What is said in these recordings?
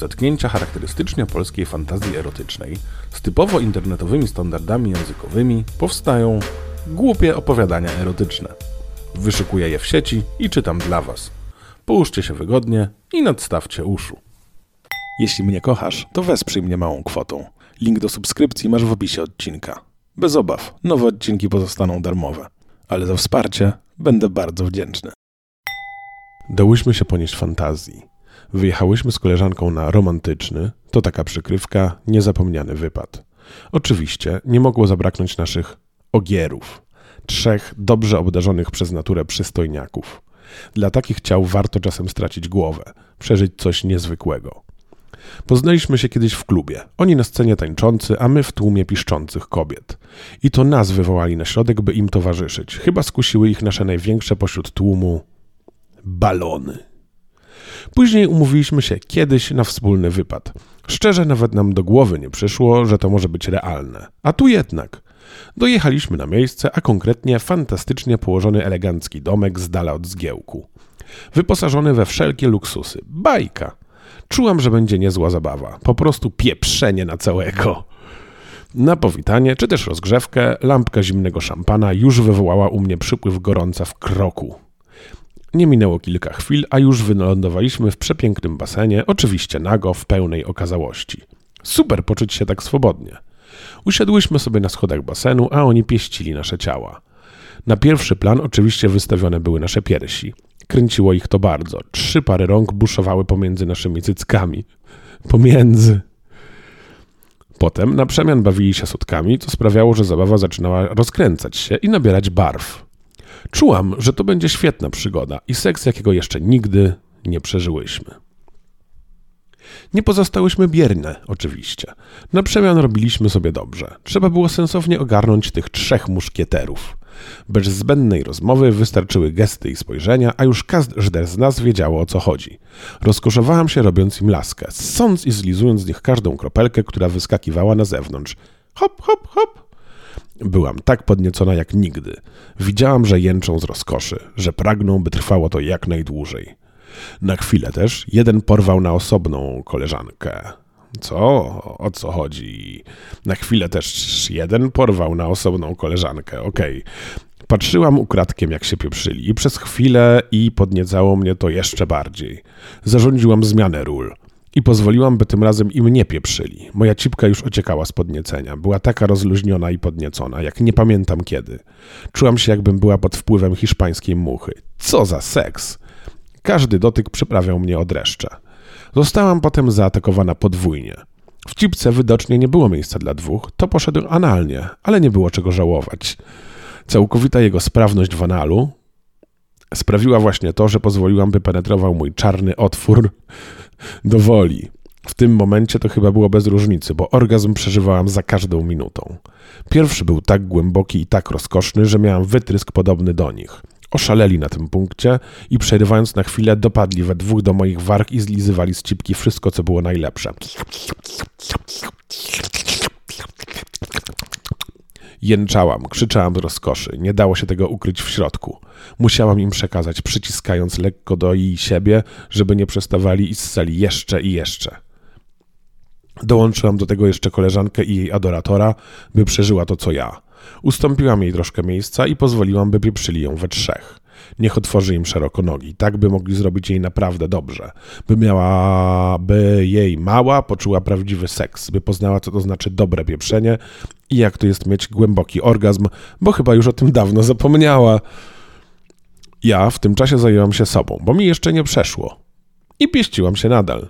zetknięcia charakterystycznie polskiej fantazji erotycznej z typowo internetowymi standardami językowymi powstają głupie opowiadania erotyczne. Wyszukuję je w sieci i czytam dla Was. Połóżcie się wygodnie i nadstawcie uszu. Jeśli mnie kochasz, to wesprzyj mnie małą kwotą. Link do subskrypcji masz w opisie odcinka. Bez obaw, nowe odcinki pozostaną darmowe, ale za wsparcie będę bardzo wdzięczny. Dałyśmy się ponieść fantazji. Wyjechałyśmy z koleżanką na romantyczny, to taka przykrywka, niezapomniany wypad. Oczywiście nie mogło zabraknąć naszych ogierów. Trzech dobrze obdarzonych przez naturę przystojniaków. Dla takich ciał warto czasem stracić głowę, przeżyć coś niezwykłego. Poznaliśmy się kiedyś w klubie. Oni na scenie tańczący, a my w tłumie piszczących kobiet. I to nas wywołali na środek, by im towarzyszyć. Chyba skusiły ich nasze największe pośród tłumu balony. Później umówiliśmy się kiedyś na wspólny wypad. Szczerze nawet nam do głowy nie przyszło, że to może być realne. A tu jednak. Dojechaliśmy na miejsce, a konkretnie fantastycznie położony elegancki domek z dala od zgiełku. Wyposażony we wszelkie luksusy. Bajka. Czułam, że będzie niezła zabawa. Po prostu pieprzenie na całego. Na powitanie, czy też rozgrzewkę, lampka zimnego szampana już wywołała u mnie przypływ gorąca w kroku. Nie minęło kilka chwil, a już wylądowaliśmy w przepięknym basenie, oczywiście nago, w pełnej okazałości. Super poczuć się tak swobodnie. Usiadłyśmy sobie na schodach basenu, a oni pieścili nasze ciała. Na pierwszy plan oczywiście wystawione były nasze piersi. Kręciło ich to bardzo. Trzy pary rąk buszowały pomiędzy naszymi cyckami. Pomiędzy. Potem na przemian bawili się sutkami, co sprawiało, że zabawa zaczynała rozkręcać się i nabierać barw. Czułam, że to będzie świetna przygoda i seks, jakiego jeszcze nigdy nie przeżyłyśmy. Nie pozostałyśmy bierne, oczywiście. Na przemian robiliśmy sobie dobrze. Trzeba było sensownie ogarnąć tych trzech muszkieterów. Bez zbędnej rozmowy wystarczyły gesty i spojrzenia, a już każdy z nas wiedziało o co chodzi. Rozkoszowałam się robiąc im laskę, ssąc i zlizując z nich każdą kropelkę, która wyskakiwała na zewnątrz. Hop, hop, hop. Byłam tak podniecona jak nigdy. Widziałam, że jęczą z rozkoszy, że pragną, by trwało to jak najdłużej. Na chwilę też jeden porwał na osobną koleżankę. Co? O co chodzi? Na chwilę też jeden porwał na osobną koleżankę. Okej. Okay. Patrzyłam ukradkiem, jak się pieprzyli, i przez chwilę i podniecało mnie to jeszcze bardziej. Zarządziłam zmianę ról. I pozwoliłam, by tym razem im nie pieprzyli. Moja cipka już ociekała z podniecenia. Była taka rozluźniona i podniecona, jak nie pamiętam kiedy. Czułam się, jakbym była pod wpływem hiszpańskiej muchy. Co za seks! Każdy dotyk przyprawiał mnie o dreszcze. Zostałam potem zaatakowana podwójnie. W cipce widocznie nie było miejsca dla dwóch, to poszedł analnie, ale nie było czego żałować. Całkowita jego sprawność w analu sprawiła właśnie to, że pozwoliłam, by penetrował mój czarny otwór do woli. W tym momencie to chyba było bez różnicy, bo orgazm przeżywałam za każdą minutą. Pierwszy był tak głęboki i tak rozkoszny, że miałam wytrysk podobny do nich. Oszaleli na tym punkcie i przerywając na chwilę dopadli we dwóch do moich warg i zlizywali z cipki wszystko, co było najlepsze. Jęczałam, krzyczałam z rozkoszy. Nie dało się tego ukryć w środku. Musiałam im przekazać, przyciskając lekko do jej siebie, żeby nie przestawali i ssali jeszcze i jeszcze. Dołączyłam do tego jeszcze koleżankę i jej adoratora, by przeżyła to, co ja. Ustąpiłam jej troszkę miejsca i pozwoliłam, by pieprzyli ją we trzech. Niech otworzy im szeroko nogi, tak by mogli zrobić jej naprawdę dobrze. By miała, by jej mała poczuła prawdziwy seks, by poznała, co to znaczy dobre pieprzenie i jak to jest mieć głęboki orgazm, bo chyba już o tym dawno zapomniała. Ja w tym czasie zajęłam się sobą, bo mi jeszcze nie przeszło. I pieściłam się nadal.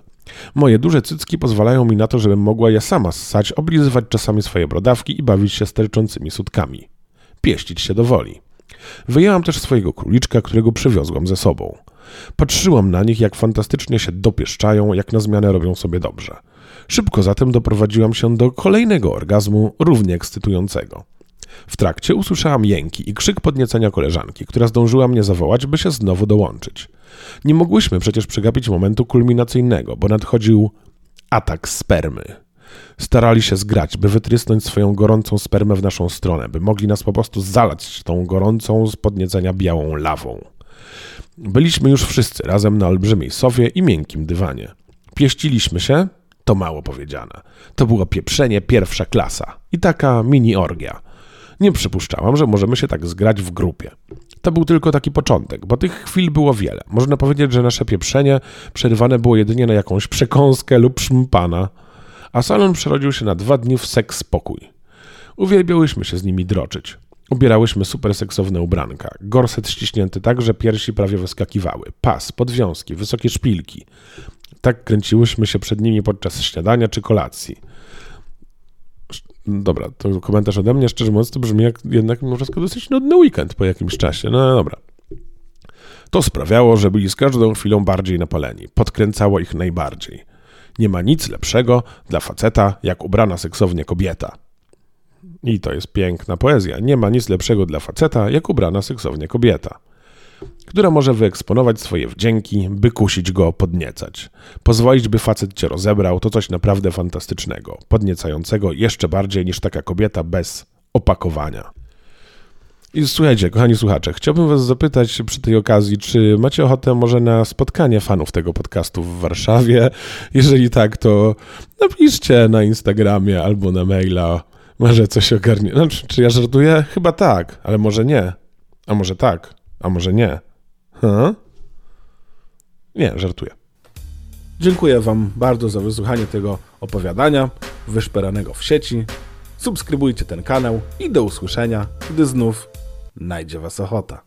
Moje duże cycki pozwalają mi na to, żebym mogła je sama ssać, oblizywać czasami swoje brodawki i bawić się sterczącymi sutkami. Pieścić się do woli. Wyjęłam też swojego króliczka, którego przywiozłam ze sobą. Patrzyłam na nich, jak fantastycznie się dopieszczają, jak na zmianę robią sobie dobrze. Szybko zatem doprowadziłam się do kolejnego orgazmu, równie ekscytującego. W trakcie usłyszałam jęki i krzyk podniecenia koleżanki, która zdążyła mnie zawołać, by się znowu dołączyć. Nie mogłyśmy przecież przegapić momentu kulminacyjnego, bo nadchodził atak spermy. Starali się zgrać, by wytrysnąć swoją gorącą spermę w naszą stronę, by mogli nas po prostu zalać tą gorącą z podniecenia białą lawą. Byliśmy już wszyscy razem na olbrzymiej sofie i miękkim dywanie. Pieściliśmy się, to mało powiedziane. To było pieprzenie pierwsza klasa i taka mini orgia. Nie przypuszczałam, że możemy się tak zgrać w grupie. To był tylko taki początek, bo tych chwil było wiele. Można powiedzieć, że nasze pieprzenie przerywane było jedynie na jakąś przekąskę lub szmpana, a salon przerodził się na dwa dni w seks spokój. Uwielbiałyśmy się z nimi droczyć. Ubierałyśmy super seksowne ubranka, gorset ściśnięty tak, że piersi prawie wyskakiwały, pas, podwiązki, wysokie szpilki. Tak kręciłyśmy się przed nimi podczas śniadania czy kolacji. Dobra, to komentarz ode mnie, szczerze mówiąc, to brzmi jak jednak mimo wszystko dosyć nudny weekend po jakimś czasie. No dobra. To sprawiało, że byli z każdą chwilą bardziej napaleni. Podkręcało ich najbardziej. Nie ma nic lepszego dla faceta, jak ubrana seksownie kobieta. I to jest piękna poezja. Nie ma nic lepszego dla faceta, jak ubrana seksownie kobieta która może wyeksponować swoje wdzięki, by kusić go, podniecać. Pozwolić, by facet cię rozebrał, to coś naprawdę fantastycznego, podniecającego jeszcze bardziej niż taka kobieta bez opakowania. I słuchajcie, kochani słuchacze, chciałbym Was zapytać przy tej okazji, czy macie ochotę może na spotkanie fanów tego podcastu w Warszawie? Jeżeli tak, to napiszcie na Instagramie albo na maila. Może coś ogarnie. Znaczy, czy ja żartuję? Chyba tak, ale może nie. A może tak, a może nie. Ha? Nie, żartuję. Dziękuję Wam bardzo za wysłuchanie tego opowiadania wyszperanego w sieci. Subskrybujcie ten kanał i do usłyszenia, gdy znów najdzie Was ochota.